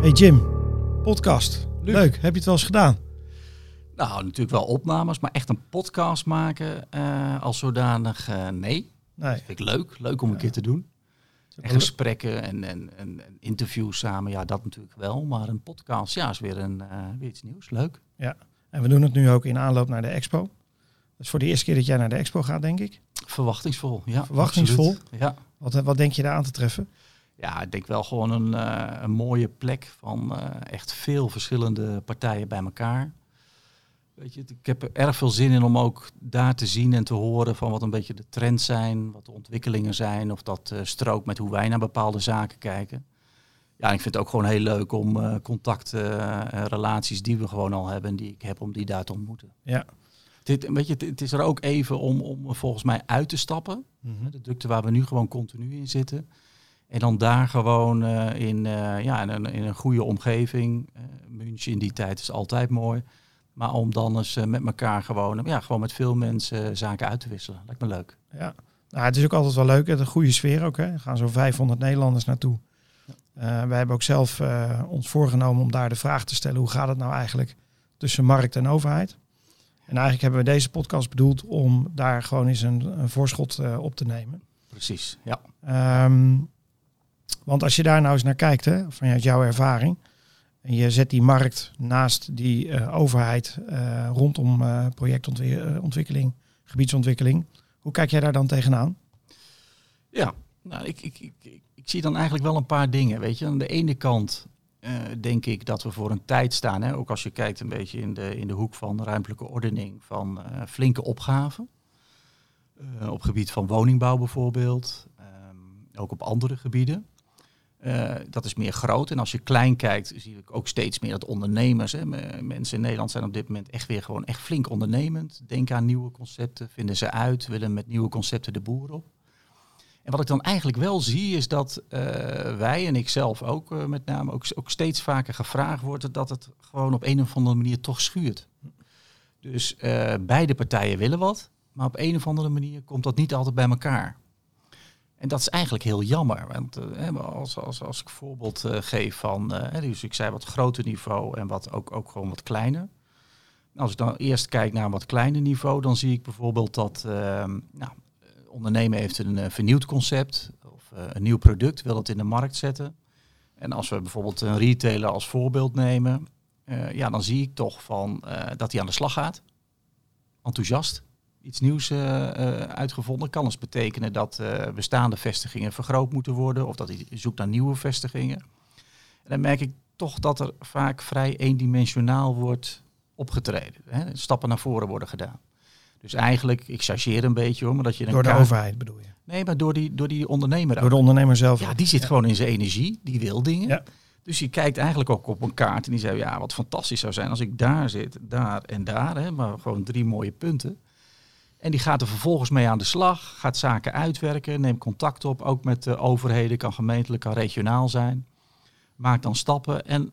Hey Jim, podcast. Leuk. Heb je het wel eens gedaan? Nou, natuurlijk wel opnames, maar echt een podcast maken uh, als zodanig, uh, nee. nee. Dat vind ik leuk. Leuk om een keer te doen. En gesprekken en, en, en, interviews samen, ja, dat natuurlijk wel. Maar een podcast, ja, is weer, een, uh, weer iets nieuws. Leuk. Ja, en we doen het nu ook in aanloop naar de expo. Dat is voor de eerste keer dat jij naar de expo gaat, denk ik. Verwachtingsvol, ja. Verwachtingsvol? Absoluut. Ja. Wat, wat denk je daar aan te treffen? Ja, ik denk wel gewoon een, uh, een mooie plek van uh, echt veel verschillende partijen bij elkaar. Weet je, ik heb er erg veel zin in om ook daar te zien en te horen van wat een beetje de trends zijn, wat de ontwikkelingen zijn, of dat uh, strookt met hoe wij naar bepaalde zaken kijken. Ja, ik vind het ook gewoon heel leuk om contacten en relaties die we gewoon al hebben en die ik heb, om die daar te ontmoeten. Ja. Dit, weet je, het is er ook even om, om volgens mij uit te stappen. Mm -hmm. De drukte waar we nu gewoon continu in zitten. En dan daar gewoon uh, in, uh, ja, in, een, in een goede omgeving. Uh, München in die tijd is altijd mooi. Maar om dan eens met elkaar gewoon, ja, gewoon met veel mensen zaken uit te wisselen. Lijkt me leuk. Ja, nou, het is ook altijd wel leuk. Het een goede sfeer ook. Hè. Er gaan zo'n 500 Nederlanders naartoe. Ja. wij hebben ook zelf ons voorgenomen om daar de vraag te stellen. Hoe gaat het nou eigenlijk tussen markt en overheid? En eigenlijk hebben we deze podcast bedoeld om daar gewoon eens een, een voorschot op te nemen. Precies, ja. Um, want als je daar nou eens naar kijkt, hè, vanuit jouw ervaring, en je zet die markt naast die uh, overheid uh, rondom uh, projectontwikkeling, gebiedsontwikkeling, hoe kijk jij daar dan tegenaan? Ja, nou, ik, ik, ik, ik, zie dan eigenlijk wel een paar dingen. Weet je, aan de ene kant denk ik dat we voor een tijd staan, hè, ook als je kijkt een beetje in de, in de hoek van ruimtelijke ordening, van flinke opgaven. op gebied van woningbouw bijvoorbeeld, ook op andere gebieden. Uh, dat is meer groot. En als je klein kijkt, zie ik ook steeds meer dat ondernemers, hè, mensen in Nederland zijn op dit moment echt weer gewoon echt flink ondernemend. Denken aan nieuwe concepten, vinden ze uit, willen met nieuwe concepten de boer op. En wat ik dan eigenlijk wel zie, is dat uh, wij en ik zelf ook uh, met name ook, ook steeds vaker gevraagd wordt dat het gewoon op een of andere manier toch schuurt. Dus beide partijen willen wat, maar op een of andere manier komt dat niet altijd bij elkaar. En dat is eigenlijk heel jammer. Want uh, als, als, als ik een voorbeeld uh, geef van, uh, dus ik zei wat groter niveau en wat ook, ook gewoon wat kleiner. Als ik dan eerst kijk naar een wat kleiner niveau, dan zie ik bijvoorbeeld dat ehm, nou, ondernemer heeft een vernieuwd concept of een nieuw product, wil het in de markt zetten. En als we bijvoorbeeld een retailer als voorbeeld nemen, ja, dan zie ik toch van dat hij aan de slag gaat. Enthousiast iets nieuws uh, uitgevonden. Kan eens betekenen dat uh, bestaande vestigingen vergroot moeten worden of dat hij zoekt naar nieuwe vestigingen. En dan merk ik toch dat er vaak vrij eendimensionaal wordt opgetreden. Hè? Stappen naar voren worden gedaan. Dus eigenlijk, ik chargeer een beetje hoor, maar dat je... Door de kaart... overheid bedoel je? Nee, maar door die, door die ondernemer Door de ondernemer zelf. Ja, die zit ja. gewoon in zijn energie, die wil dingen. Ja. Dus je kijkt eigenlijk ook op een kaart en die zegt, ja, wat fantastisch zou zijn als ik daar zit, daar en daar. Hè, maar gewoon drie mooie punten. En die gaat er vervolgens mee aan de slag, gaat zaken uitwerken, neemt contact op, ook met de overheden, kan gemeentelijk, kan regionaal zijn. Maakt dan stappen en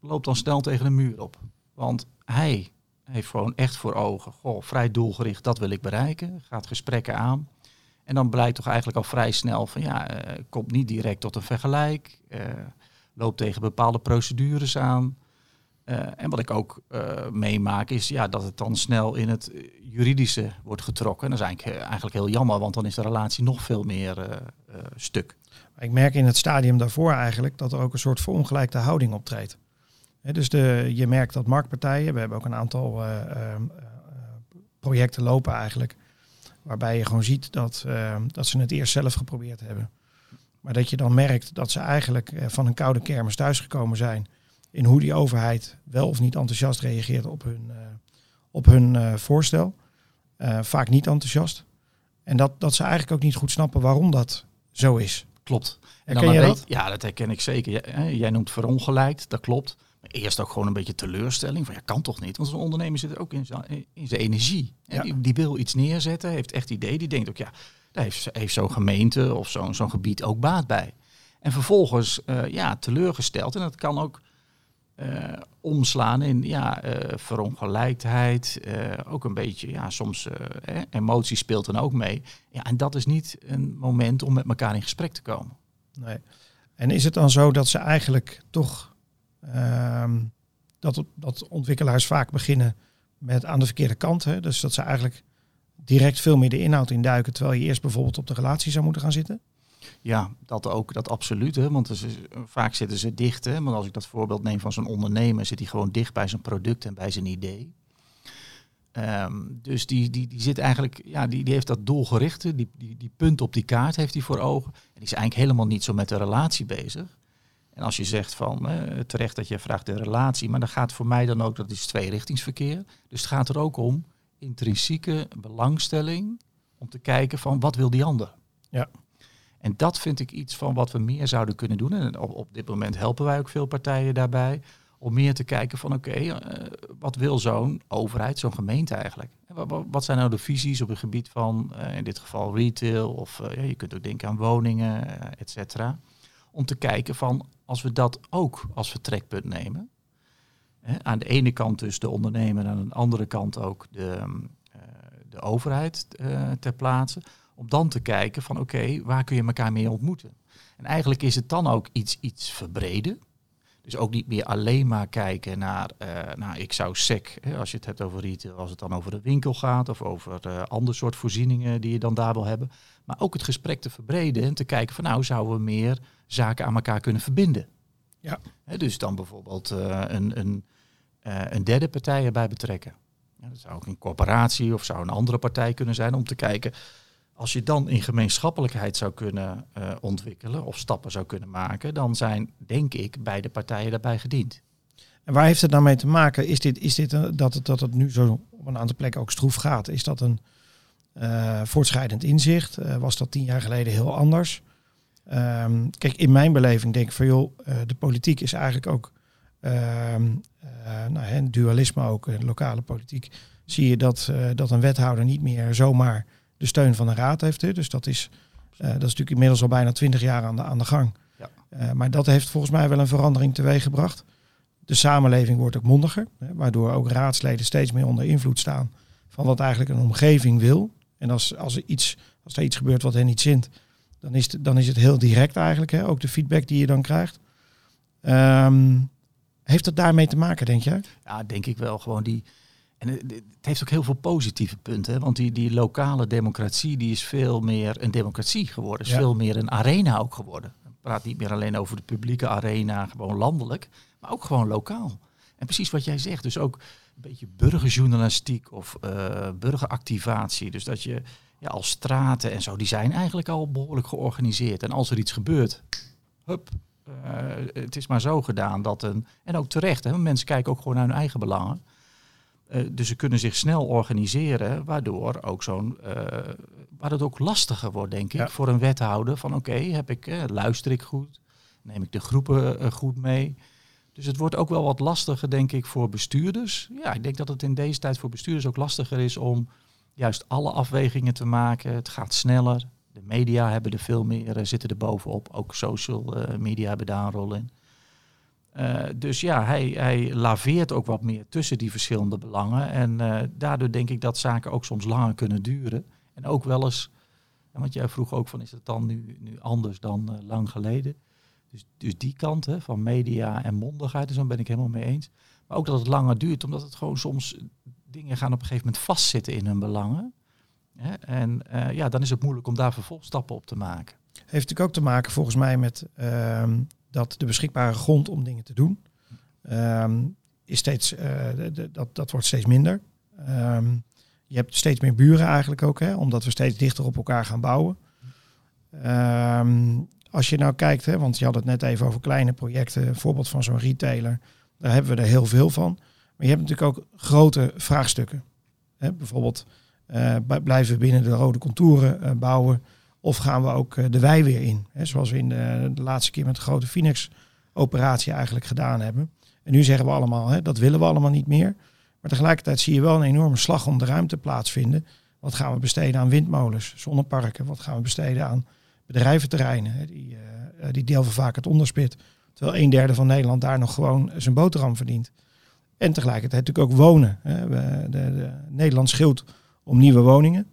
loopt dan snel tegen een muur op. Want hij heeft gewoon echt voor ogen, goh, vrij doelgericht, dat wil ik bereiken, gaat gesprekken aan. En dan blijkt toch eigenlijk al vrij snel van ja, uh, komt niet direct tot een vergelijk, uh, loopt tegen bepaalde procedures aan. Uh, en wat ik ook uh, meemaak is ja, dat het dan snel in het juridische wordt getrokken. En dat is eigenlijk, eh, eigenlijk heel jammer, want dan is de relatie nog veel meer stuk. Ik merk in het stadium daarvoor eigenlijk dat er ook een soort verongelijkte houding optreedt. Dus de, je merkt dat marktpartijen, we hebben ook een aantal projecten lopen eigenlijk, waarbij je gewoon ziet dat, dat ze het eerst zelf geprobeerd hebben. Maar dat je dan merkt dat ze eigenlijk van een koude kermis thuisgekomen zijn in hoe die overheid wel of niet enthousiast reageert op hun, uh, op hun uh, voorstel. Uh, vaak niet enthousiast. En dat, dat ze eigenlijk ook niet goed snappen waarom dat zo is. Klopt. En dan je dat? Ja, dat herken ik zeker. Jij, jij noemt verongelijkt, dat klopt. Maar eerst ook gewoon een beetje teleurstelling. Van ja, kan toch niet? Want zo'n ondernemer zit ook in zijn, in zijn energie. Ja. Die, die, wil iets neerzetten, heeft echt idee. Die denkt ook, ja, daar heeft, heeft zo'n gemeente of zo'n zo'n gebied ook baat bij. En vervolgens, ja, teleurgesteld. En dat kan ook uh, omslaan in ja, uh, verongelijkheid. Uh, ook een beetje, ja, soms emotie speelt dan ook mee. Ja, en dat is niet een moment om met elkaar in gesprek te komen. Nee. En is het dan zo dat ze eigenlijk toch ehm, dat, dat ontwikkelaars vaak beginnen met aan de verkeerde kant. Hè? Dus dat ze eigenlijk direct veel meer de inhoud induiken, terwijl je eerst bijvoorbeeld op de relatie zou moeten gaan zitten? Ja, dat ook, dat absoluut. Want vaak zitten ze dicht. Hè? Maar als ik dat voorbeeld neem van zo'n ondernemer, zit hij gewoon dicht bij zijn product en bij zijn idee. Ehm, dus die, die, die zit eigenlijk, ja, die, die heeft dat doelgerichte, die, die, die punt op die kaart heeft hij voor ogen. En die is eigenlijk helemaal niet zo met de relatie bezig. En als je zegt van, eh, terecht dat je vraagt de relatie, maar dan gaat voor mij dan ook, dat is tweerichtingsverkeer. Dus het gaat er ook om intrinsieke belangstelling om te kijken van wat wil die ander. Ja. En dat vind ik iets van wat we meer zouden kunnen doen. En op, op dit moment helpen wij ook veel partijen daarbij. Om meer te kijken van oké, eh, wat wil zo'n overheid, zo'n gemeente eigenlijk? Wat, wat, zijn nou de visies op het gebied van uh, in dit geval retail of uh, je kunt ook denken aan woningen, et cetera. Om te kijken van als we dat ook als vertrekpunt nemen. Hè, aan de ene kant dus de ondernemer, aan de andere kant ook de, de overheid ter plaatse om dan te kijken van oké, waar kun je elkaar mee ontmoeten? En eigenlijk is het dan ook iets, iets verbreden. Dus ook niet meer alleen maar kijken naar, uh, nou ik zou SEC, hè, als je het hebt over retail, als het dan over de winkel gaat of over uh, ander soort voorzieningen die je dan daar wil hebben. Maar ook het gesprek te verbreden en te kijken van nou zouden we meer zaken aan elkaar kunnen verbinden. Ja. Hè, dus dan bijvoorbeeld uh, een, een, een derde partij erbij betrekken. Ja, dat zou ook een corporatie of zou een andere partij kunnen zijn om te kijken als je dan in gemeenschappelijkheid zou kunnen uh, ontwikkelen of stappen zou kunnen maken, dan zijn, denk ik, beide partijen daarbij gediend. En waar heeft het nou mee te maken? Is dit, is dit dat, het, dat het nu zo op een aantal plekken ook stroef gaat? Is dat een uh, voortschrijdend inzicht? Uh, was dat tien jaar geleden heel anders? Um, kijk, in mijn beleving denk ik van joh, de politiek is eigenlijk ook, ehm, nou, hè, dualisme ook, lokale politiek. Zie je dat, dat een wethouder niet meer zomaar de steun van de raad heeft. Hè. Dus dat is, uh, dat is natuurlijk inmiddels al bijna twintig jaar aan de, aan de gang. Ja. Uh, maar dat heeft volgens mij wel een verandering teweeggebracht. De samenleving wordt ook mondiger, hè, waardoor ook raadsleden steeds meer onder invloed staan van wat eigenlijk een omgeving wil. En als, als, er, iets, als er iets gebeurt wat hen niet zint, dan is, het, dan is het heel direct eigenlijk, hè, ook de feedback die je dan krijgt. Um, heeft dat daarmee te maken, denk jij? Ja, denk ik wel. Gewoon die, en het heeft ook heel veel positieve punten. Hè? Want die, die lokale democratie die is veel meer een democratie geworden. Is ja. veel meer een arena ook geworden. Ik praat niet meer alleen over de publieke arena, gewoon landelijk. Maar ook gewoon lokaal. En precies wat jij zegt. Dus ook een beetje burgerjournalistiek of uh, burgeractivatie. Dus dat je ja, als straten en zo, die zijn eigenlijk al behoorlijk georganiseerd. En als er iets gebeurt, hup, uh, het is maar zo gedaan dat een... En ook terecht, hè? mensen kijken ook gewoon naar hun eigen belangen. Uh, dus ze kunnen zich snel organiseren, waardoor ook zo'n, uh, waar het ook lastiger wordt, denk ik, ja. voor een wethouder. Van oké, okay, heb ik, uh, luister ik goed, neem ik de groepen goed mee. Dus het wordt ook wel wat lastiger, denk ik, voor bestuurders. Ja, ik denk dat het in deze tijd voor bestuurders ook lastiger is om juist alle afwegingen te maken. Het gaat sneller. De media hebben er veel meer, zitten er bovenop. Ook social media hebben daar een rol in. Uh, dus ja, hij, hij laveert ook wat meer tussen die verschillende belangen. En uh, daardoor denk ik dat zaken ook soms langer kunnen duren. En ook wel eens, want jij vroeg ook van is het dan nu, nu anders dan uh, lang geleden? Dus, dus die kant hè, van media en mondigheid, dus daar ben ik helemaal mee eens. Maar ook dat het langer duurt, omdat het gewoon soms dingen gaan op een gegeven moment vastzitten in hun belangen. Hè? En ja, dan is het moeilijk om daar vervolgstappen op te maken. Heeft natuurlijk ook te maken volgens mij met ehm, dat de beschikbare grond om dingen te doen, um, is steeds, uh, dat, dat wordt steeds minder. Um, je hebt steeds meer buren eigenlijk ook, hè, omdat we steeds dichter op elkaar gaan bouwen. Um, als je nou kijkt, hè, want je had het net even over kleine projecten, een voorbeeld van zo'n retailer, daar hebben we er heel veel van. Maar je hebt natuurlijk ook grote vraagstukken. Hè, bijvoorbeeld, uh, blijven we binnen de rode contouren uh, bouwen? Of gaan we ook de wei weer in? Hè, zoals we in de, laatste keer met de grote Phoenix-operatie eigenlijk gedaan hebben. En nu zeggen we allemaal, hè, dat willen we allemaal niet meer. Maar tegelijkertijd zie je wel een enorme slag om de ruimte plaatsvinden. Wat gaan we besteden aan windmolens, zonneparken? Wat gaan we besteden aan bedrijventerreinen? Hè, die, uh, die delven vaak het onderspit. Terwijl een derde van Nederland daar nog gewoon zijn boterham verdient. En tegelijkertijd natuurlijk ook wonen. Hè. De, de Nederland scheelt om nieuwe woningen.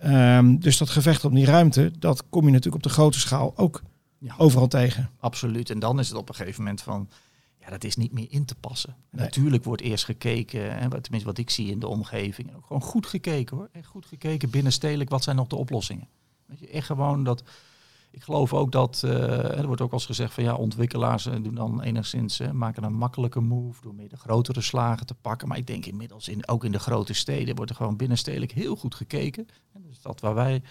Ja. Um, dus dat gevecht om die ruimte, dat kom je natuurlijk op de grote schaal ook ja. overal tegen. Absoluut. En dan is het op een gegeven moment van, ja, dat is niet meer in te passen. Natuurlijk wordt eerst gekeken, en tenminste wat ik zie in de omgeving, ook gewoon goed gekeken hoor. Echt goed gekeken binnenstedelijk, wat zijn nog de oplossingen? Weet je, echt gewoon dat. Ik geloof ook dat, uh, er wordt ook als gezegd van ja, ontwikkelaars uh, doen dan enigszins, maken een makkelijke move door meer de grotere slagen te pakken. Maar ik denk inmiddels, in, ook in de grote steden, wordt er gewoon binnenstedelijk heel goed gekeken. En dus dat waar wij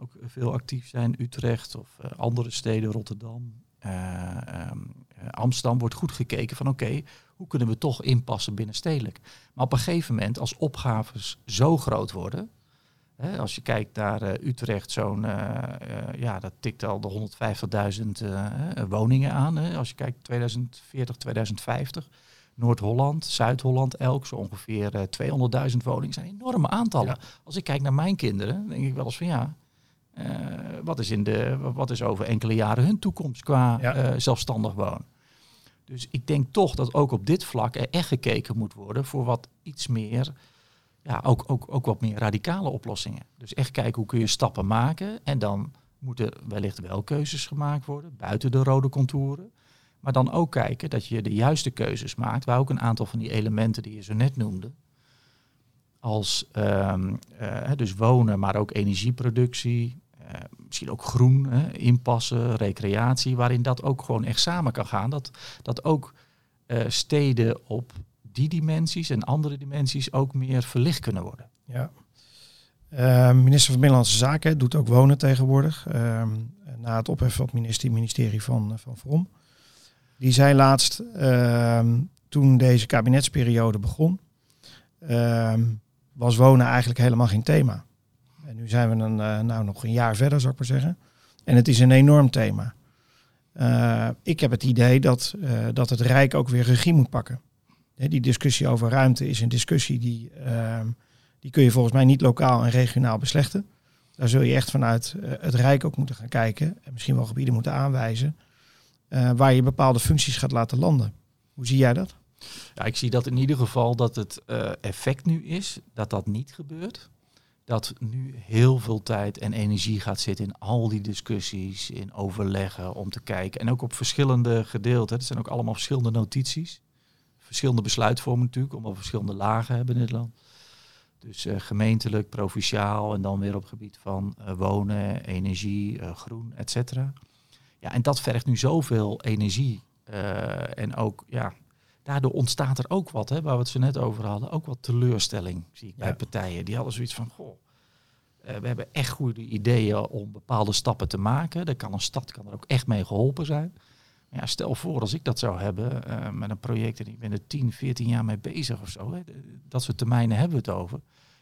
ook veel actief zijn, Utrecht of andere steden, Rotterdam, um, Amsterdam, wordt goed gekeken van oké, hoe kunnen we toch inpassen binnenstedelijk. Maar op een gegeven moment, als opgaves zo groot worden, hè, als je kijkt naar uh, Utrecht, zo'n, uh, uh, ja, dat tikt al de 150.000 woningen aan. Hè. Als je kijkt 2040, 2050. Noord-Holland, Zuid-Holland, elk zo ongeveer 200.000 woningen. zijn enorme aantallen. Als ik kijk naar mijn kinderen, denk ik wel eens van ja, uh, wat, is in de, wat is over enkele jaren hun toekomst qua ja. uh, zelfstandig wonen? Dus ik denk toch dat ook op dit vlak er echt gekeken moet worden voor wat iets meer, ja, ook, ook, ook wat meer radicale oplossingen. Dus echt kijken hoe kun je stappen maken en dan moeten wellicht wel keuzes gemaakt worden buiten de rode contouren. Maar dan ook kijken dat je de juiste keuzes maakt, waar ook een aantal van die elementen die je zo net noemde, als um, uh, dus wonen, maar ook energieproductie, uh, misschien ook groen, hè, inpassen, recreatie, waarin dat ook gewoon echt samen kan gaan. Dat, dat ook uh, steden op die dimensies en andere dimensies ook meer verlicht kunnen worden. Ja. Uh, minister van Binnenlandse Zaken doet ook wonen tegenwoordig. Uh, na het opheffen van het ministerie, van, van Vrom. Die zei laatst, ehm, toen deze kabinetsperiode begon, ehm, was wonen eigenlijk helemaal geen thema. En nu zijn we een, uh, nou, nog een jaar verder, zou ik maar zeggen. En het is een enorm thema. Uh, ik heb het idee dat, dat het Rijk ook weer regie moet pakken. Die discussie over ruimte is een discussie die, ehm, die kun je volgens mij niet lokaal en regionaal beslechten. Daar zul je echt vanuit het Rijk ook moeten gaan kijken. En misschien wel gebieden moeten aanwijzen. waar je bepaalde functies gaat laten landen. Hoe zie jij dat? Ja, ik zie dat in ieder geval dat het uh, effect nu is dat dat niet gebeurt. Dat nu heel veel tijd en energie gaat zitten in al die discussies, in overleggen om te kijken. En ook op verschillende gedeelten. Het zijn ook allemaal verschillende notities. Verschillende besluitvormen natuurlijk, omdat we verschillende lagen hebben in dit land. Dus uh, gemeentelijk, provinciaal en dan weer op het gebied van uh, wonen, energie, groen, et cetera. Ja, en dat vergt nu zoveel energie. en ook ja, daardoor ontstaat er ook wat, hè, waar we het zo net over hadden, ook wat teleurstelling zie ik ja. bij partijen. Die hadden zoiets van, goh, we hebben echt goede ideeën om bepaalde stappen te maken. Daar kan een stad kan er ook echt mee geholpen zijn. Ja, stel voor als ik dat zou hebben uh, met een project en ik ben er 10, 14 jaar mee bezig of zo. Hè, dat soort termijnen hebben we het over.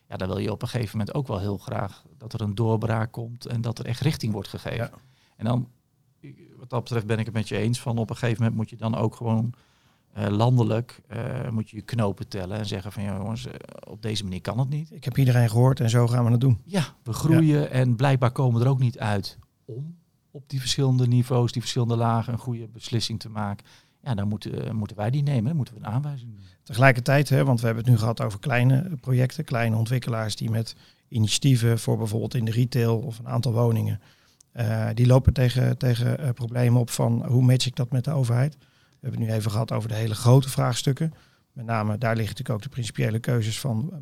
Ja, dan wil je op een gegeven moment ook wel heel graag dat er een doorbraak komt en dat er echt richting wordt gegeven. Ja. En dan, wat dat betreft ben ik het met je eens van op een gegeven moment moet je dan ook gewoon uh, landelijk uh, moet je je knopen tellen en zeggen van ja, jongens, uh, op deze manier kan het niet. Ik heb iedereen gehoord en zo gaan we het doen. Ja, we groeien ja. en blijkbaar komen we er ook niet uit om op die verschillende niveaus, die verschillende lagen, een goede beslissing te maken. Ja, dan moeten, moeten wij die nemen, moeten we een aanwijzing doen. Tegelijkertijd, hè, want we hebben het nu gehad over kleine projecten, kleine ontwikkelaars die met initiatieven voor bijvoorbeeld in de retail of een aantal woningen, die lopen tegen, tegen problemen op van hoe match ik dat met de overheid. We hebben het nu even gehad over de hele grote vraagstukken. Met name daar liggen natuurlijk ook de principiële keuzes van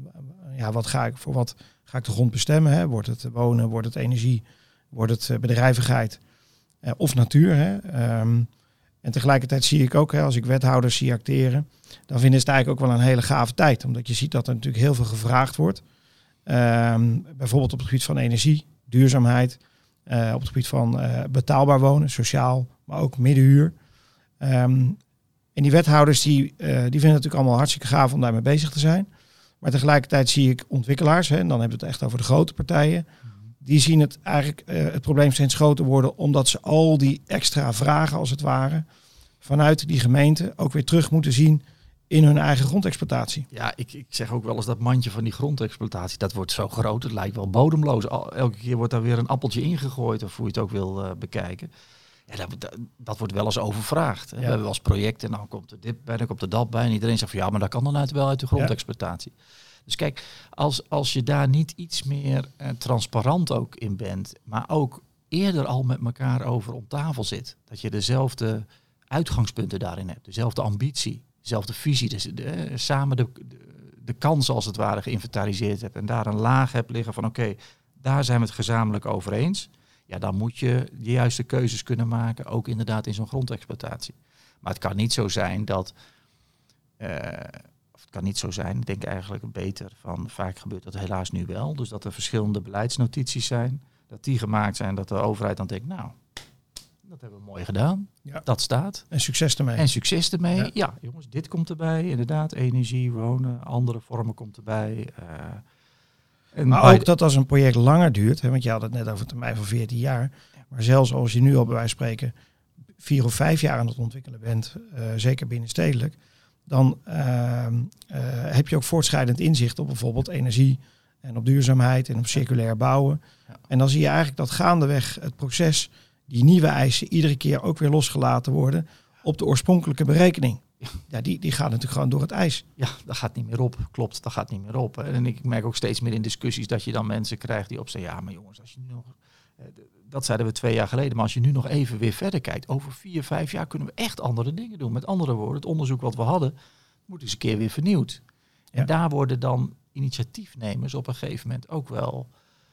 ja, wat ga ik, voor wat ga ik de grond bestemmen? Hè? Wordt het wonen, wordt het energie, wordt het bedrijvigheid eh, of natuur? Hè? Um, en tegelijkertijd zie ik ook, hè, als ik wethouders zie acteren, dan vinden ze het eigenlijk ook wel een hele gave tijd. Omdat je ziet dat er natuurlijk heel veel gevraagd wordt. Um, bijvoorbeeld op het gebied van energie, duurzaamheid, uh, op het gebied van betaalbaar wonen, sociaal, maar ook middenhuur. Um, en die wethouders die, die vinden het natuurlijk allemaal hartstikke gaaf om daarmee bezig te zijn. Maar tegelijkertijd zie ik ontwikkelaars, hè, en dan hebben we het echt over de grote partijen, die zien het eigenlijk uh, het probleem steeds groter worden, omdat ze al die extra vragen, als het ware, vanuit die gemeente ook weer terug moeten zien in hun eigen grondexploitatie. Ja, ik, ik zeg ook wel eens dat mandje van die grondexploitatie, dat wordt zo groot, het lijkt wel bodemloos. Elke keer wordt daar weer een appeltje ingegooid, of hoe je het ook wil uh, bekijken. Ja, dat, dat, dat, wordt wel eens overvraagd. Ja. We hebben wel eens projecten en dan komt er dit bij, dan komt er dat bij. En iedereen zegt van ja, maar dat kan dan uit wel uit de grondexploitatie. Ja. Dus kijk, als, als je daar niet iets meer eh, transparant ook in bent, maar ook eerder al met elkaar over op tafel zit. Dat je dezelfde uitgangspunten daarin hebt, dezelfde ambitie, dezelfde visie, dus de, samen de, de, kansen als het ware geïnventariseerd hebt en daar een laag hebt liggen van oké, daar zijn we het gezamenlijk over eens. Ja, dan moet je de juiste keuzes kunnen maken, ook inderdaad in zo'n grondexploitatie. Maar het kan niet zo zijn dat, het kan niet zo zijn, ik denk eigenlijk beter van, vaak gebeurt dat helaas nu wel, dus dat er verschillende beleidsnotities zijn, dat die gemaakt zijn, dat de overheid dan denkt, nou, dat hebben we mooi gedaan. Ja. Dat staat. En succes ermee. En succes ermee. Ja. jongens, dit komt erbij. Inderdaad, energie, wonen, andere vormen komt erbij. Uh, en maar ook dat als een project langer duurt, hè, want je had het net over een termijn van 14 jaar. Maar zelfs als je nu al bij wijze van spreken vier of vijf jaar aan het ontwikkelen bent, uh, zeker binnenstedelijk, dan uh, heb je ook voortschrijdend inzicht op bijvoorbeeld energie en op duurzaamheid en op circulair bouwen. Ja. En dan zie je eigenlijk dat gaandeweg het proces die nieuwe eisen iedere keer ook weer losgelaten worden op de oorspronkelijke berekening. Ja, die, die gaat natuurlijk gewoon door het ijs. Ja, dat gaat niet meer op. Klopt, dat gaat niet meer op. En ik merk ook steeds meer in discussies dat je dan mensen krijgt die op zeggen, ja, maar jongens, als je nu nog... Eh, dat zeiden we twee jaar geleden, maar als je nu nog even weer verder kijkt, over vier, vijf jaar kunnen we echt andere dingen doen. Met andere woorden, het onderzoek wat we hadden, moet eens een keer weer vernieuwd. En daar worden dan initiatiefnemers op een gegeven moment ook wel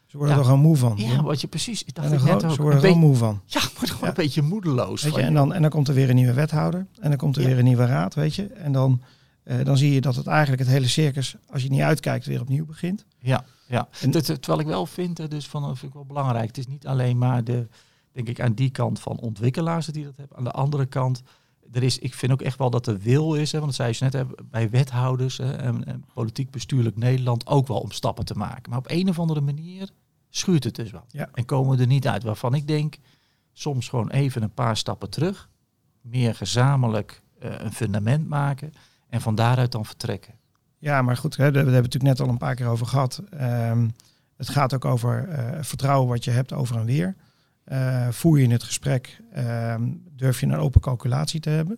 ze worden er gewoon moe van. Ja, wat je precies. Ik dacht ik net ook, ze worden er gewoon moe van. Ja, wordt gewoon een beetje moedeloos. Weet je, en, dan, en dan komt er weer een nieuwe wethouder. En dan komt er weer een nieuwe raad, weet je. En dan, uh, dan zie je dat het eigenlijk het hele circus, als je niet uitkijkt, weer opnieuw begint. Ja, ja. En, terwijl ik wel vind, dus van, vind ik wel belangrijk. Het is niet alleen maar de, denk ik, aan die kant van ontwikkelaars die dat hebben. Aan de andere kant, er is, ik vind ook echt wel dat er wil is, hè, want dat zei je net, hè, bij wethouders hè, en, en politiek bestuurlijk Nederland ook wel om stappen te maken. Maar op een of andere manier schuurt het dus wat. Ja. En komen we er niet uit. Waarvan ik denk, soms gewoon even een paar stappen terug. Meer gezamenlijk uh, een fundament maken. En van daaruit dan vertrekken. Ja, maar goed, daar hebben we het natuurlijk net al een paar keer over gehad. Um, het gaat ook over uh, vertrouwen wat je hebt over en weer. Uh, voer je in het gesprek, uh, durf je een open calculatie te hebben.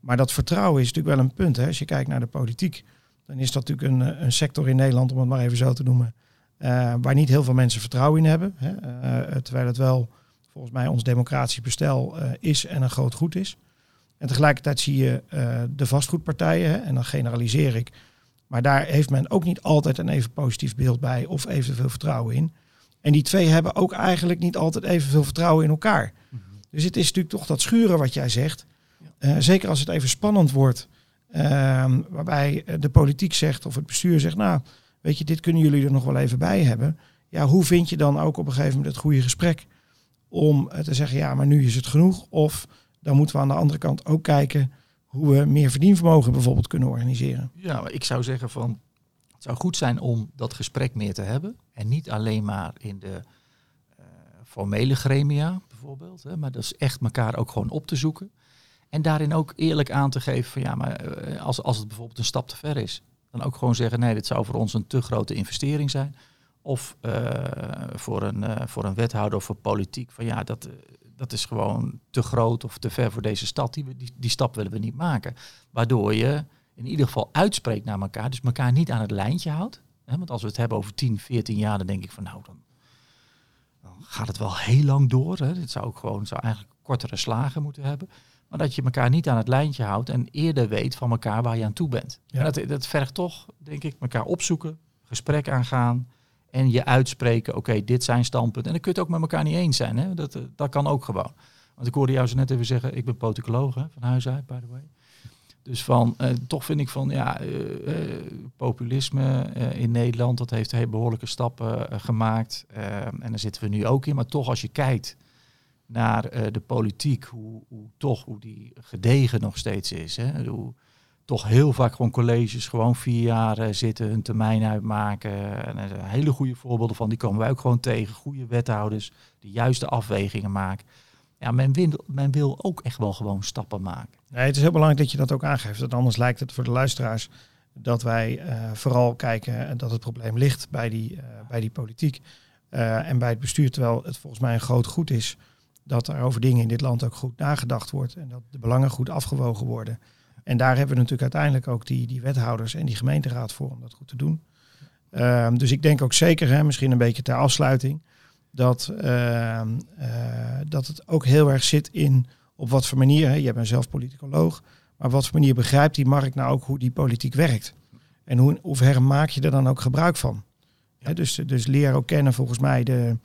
Maar dat vertrouwen is natuurlijk wel een punt. Hè. Als je kijkt naar de politiek, dan is dat natuurlijk een, een sector in Nederland, om het maar even zo te noemen, uh, waar niet heel veel mensen vertrouwen in hebben. Hè, terwijl het wel volgens mij ons democratisch bestel is en een groot goed is. En tegelijkertijd zie je de vastgoedpartijen, hè, en dan generaliseer ik. Maar daar heeft men ook niet altijd een even positief beeld bij of evenveel vertrouwen in. En die twee hebben ook eigenlijk niet altijd evenveel vertrouwen in elkaar. Mm -hmm. Dus het is natuurlijk toch dat schuren wat jij zegt. Ja. zeker als het even spannend wordt. Ehm, waarbij de politiek zegt of het bestuur zegt, nou, weet je, dit kunnen jullie er nog wel even bij hebben. Ja, hoe vind je dan ook op een gegeven moment het goede gesprek om eh, te zeggen, ja, maar nu is het genoeg. Of dan moeten we aan de andere kant ook kijken hoe we meer verdienvermogen bijvoorbeeld kunnen organiseren. Ja, ik zou zeggen van, het zou goed zijn om dat gesprek meer te hebben. En niet alleen maar in de uh, formele gremia bijvoorbeeld, hè, maar dat is echt elkaar ook gewoon op te zoeken. En daarin ook eerlijk aan te geven van ja, maar uh, als, als het bijvoorbeeld een stap te ver is dan ook gewoon zeggen, nee, dit zou voor ons een te grote investering zijn. Of uh, voor, een, voor een wethouder of voor politiek, van ja, dat, dat is gewoon te groot of te ver voor deze stad. Die, die, die stap willen we niet maken. Waardoor je in ieder geval uitspreekt naar elkaar, dus elkaar niet aan het lijntje houdt. Hè, want als we het hebben over 10, 14 jaar, dan denk ik van nou, dan, dan gaat het wel heel lang door. Hè. Dit zou ook gewoon zou eigenlijk kortere slagen moeten hebben. Maar dat je elkaar niet aan het lijntje houdt en eerder weet van elkaar waar je aan toe bent. Ja. dat, dat vergt toch, denk ik, elkaar opzoeken, gesprek aangaan en je uitspreken, oké, dit zijn standpunten. En dan kun je het ook met elkaar niet eens zijn. Hè? Dat, eh, dat kan ook gewoon. Want ik hoorde jou zo net even zeggen, ik ben politicoloog van huis uit, by the way. Dus van, eh, toch vind ik van, ja, uh, populisme in Nederland, dat heeft behoorlijke stappen gemaakt. en daar zitten we nu ook in. Maar toch, als je kijkt naar de politiek, hoe, hoe, toch hoe die gedegen nog steeds is. Hè? Hoe toch heel vaak gewoon colleges gewoon vier jaar uh, zitten, hun termijn uitmaken. En zijn hele goede voorbeelden van, die komen wij ook gewoon tegen. Goede wethouders, die juiste afwegingen maken. Ja, men wil, men wil ook echt wel gewoon stappen maken. Nee, het is heel belangrijk dat je dat ook aangeeft. Want anders lijkt het voor de luisteraars dat wij uh, vooral kijken dat het probleem ligt bij die, bij die politiek. en bij het bestuur, terwijl het volgens mij een groot goed is dat er over dingen in dit land ook goed nagedacht wordt en dat de belangen goed afgewogen worden. En daar hebben we natuurlijk uiteindelijk ook die, die wethouders en die gemeenteraad voor om dat goed te doen. Um, dus ik denk ook zeker, hè, misschien een beetje ter afsluiting, dat, uh, uh, dat het ook heel erg zit in op wat voor manier, hè, jij bent zelf politicoloog, maar op wat voor manier begrijpt die markt nou ook hoe die politiek werkt? En hoe, hoeverre maak je er dan ook gebruik van? Hè, dus, dus leer ook kennen volgens mij de,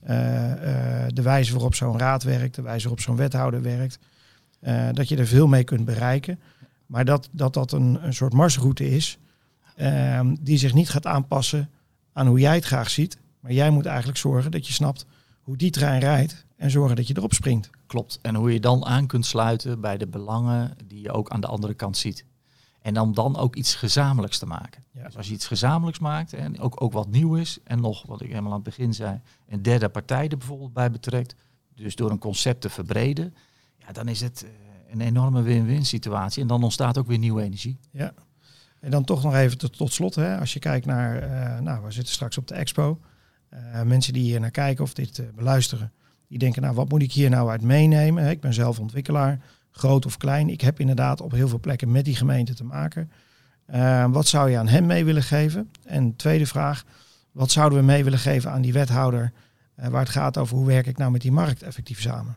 eh, eh, de wijze waarop zo'n raad werkt, de wijze waarop zo'n wethouder werkt. Eh, dat je er veel mee kunt bereiken. Maar dat dat, dat een, een soort marsroute is ehm, die zich niet gaat aanpassen aan hoe jij het graag ziet. Maar jij moet eigenlijk zorgen dat je snapt hoe die trein rijdt en zorgen dat je erop springt. Klopt. En hoe je dan aan kunt sluiten bij de belangen die je ook aan de andere kant ziet. En dan, dan ook iets gezamenlijks te maken. Ja. Dus als je iets gezamenlijks maakt en ook, ook wat nieuw is. En nog, wat ik helemaal aan het begin zei, een derde partij er bijvoorbeeld bij betrekt. Dus door een concept te verbreden. Ja, dan is het eh, een enorme win-win situatie. En dan ontstaat ook weer nieuwe energie. Ja. En dan toch nog even tot, tot slot, hè, als je kijkt naar, eh, nou, we zitten straks op de expo. Eh, mensen die hier naar kijken of dit eh, beluisteren, die denken, nou, wat moet ik hier nou uit meenemen? Ik ben zelf ontwikkelaar, groot of klein. Ik heb inderdaad op heel veel plekken met die gemeente te maken. Wat zou je aan hem mee willen geven? En tweede vraag, wat zouden we mee willen geven aan die wethouder, waar het gaat over hoe werk ik nou met die markt effectief samen?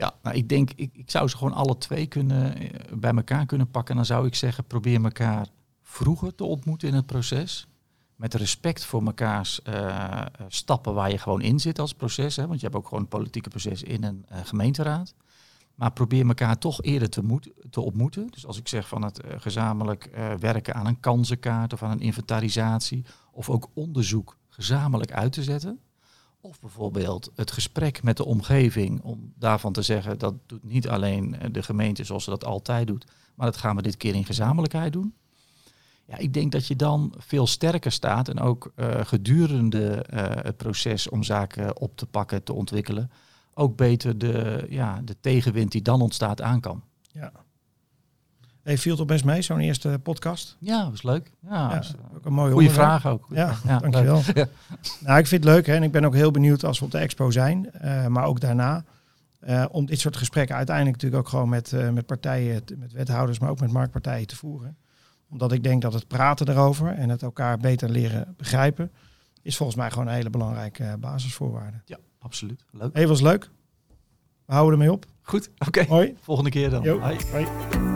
Ja, nou, ik denk, ik, ik zou ze gewoon alle twee kunnen, eh, bij elkaar kunnen pakken. En dan zou ik zeggen, probeer elkaar vroeger te ontmoeten in het proces. Met respect voor mekaars eh, stappen waar je gewoon in zit als proces. Hè, want je hebt ook gewoon een politieke proces in een eh, gemeenteraad. Maar probeer elkaar toch eerder te, te ontmoeten. Dus als ik zeg van het eh, gezamenlijk eh, werken aan een kansenkaart of aan een inventarisatie. Of ook onderzoek gezamenlijk uit te zetten. Of bijvoorbeeld het gesprek met de omgeving om daarvan te zeggen dat doet niet alleen eh, de gemeente zoals ze dat altijd doet, maar dat gaan we dit keer in gezamenlijkheid doen. Ja, ik denk dat je dan veel sterker staat en ook eh, gedurende eh, het proces om zaken op te pakken, te ontwikkelen, ook beter de, ja, de tegenwind die dan ontstaat aan kan. Ja. Hey, viel het best mee, zo'n eerste podcast? Ja, was leuk. Ja, Ja, was, ook een mooie goede vraag ook. Ja, leuk. dankjewel. Ja. Nou, ik vind het leuk hè, en ik ben ook heel benieuwd als we op de expo zijn, eh, maar ook daarna. eh, om dit soort gesprekken uiteindelijk natuurlijk ook gewoon met, eh, met partijen, met wethouders, maar ook met marktpartijen te voeren. Omdat ik denk dat het praten erover en het elkaar beter leren begrijpen, is volgens mij gewoon een hele belangrijke basisvoorwaarde. ja, absoluut. Leuk. Hey, was leuk. We houden ermee op. Goed, oké. Hoi. Volgende keer dan. Hoi.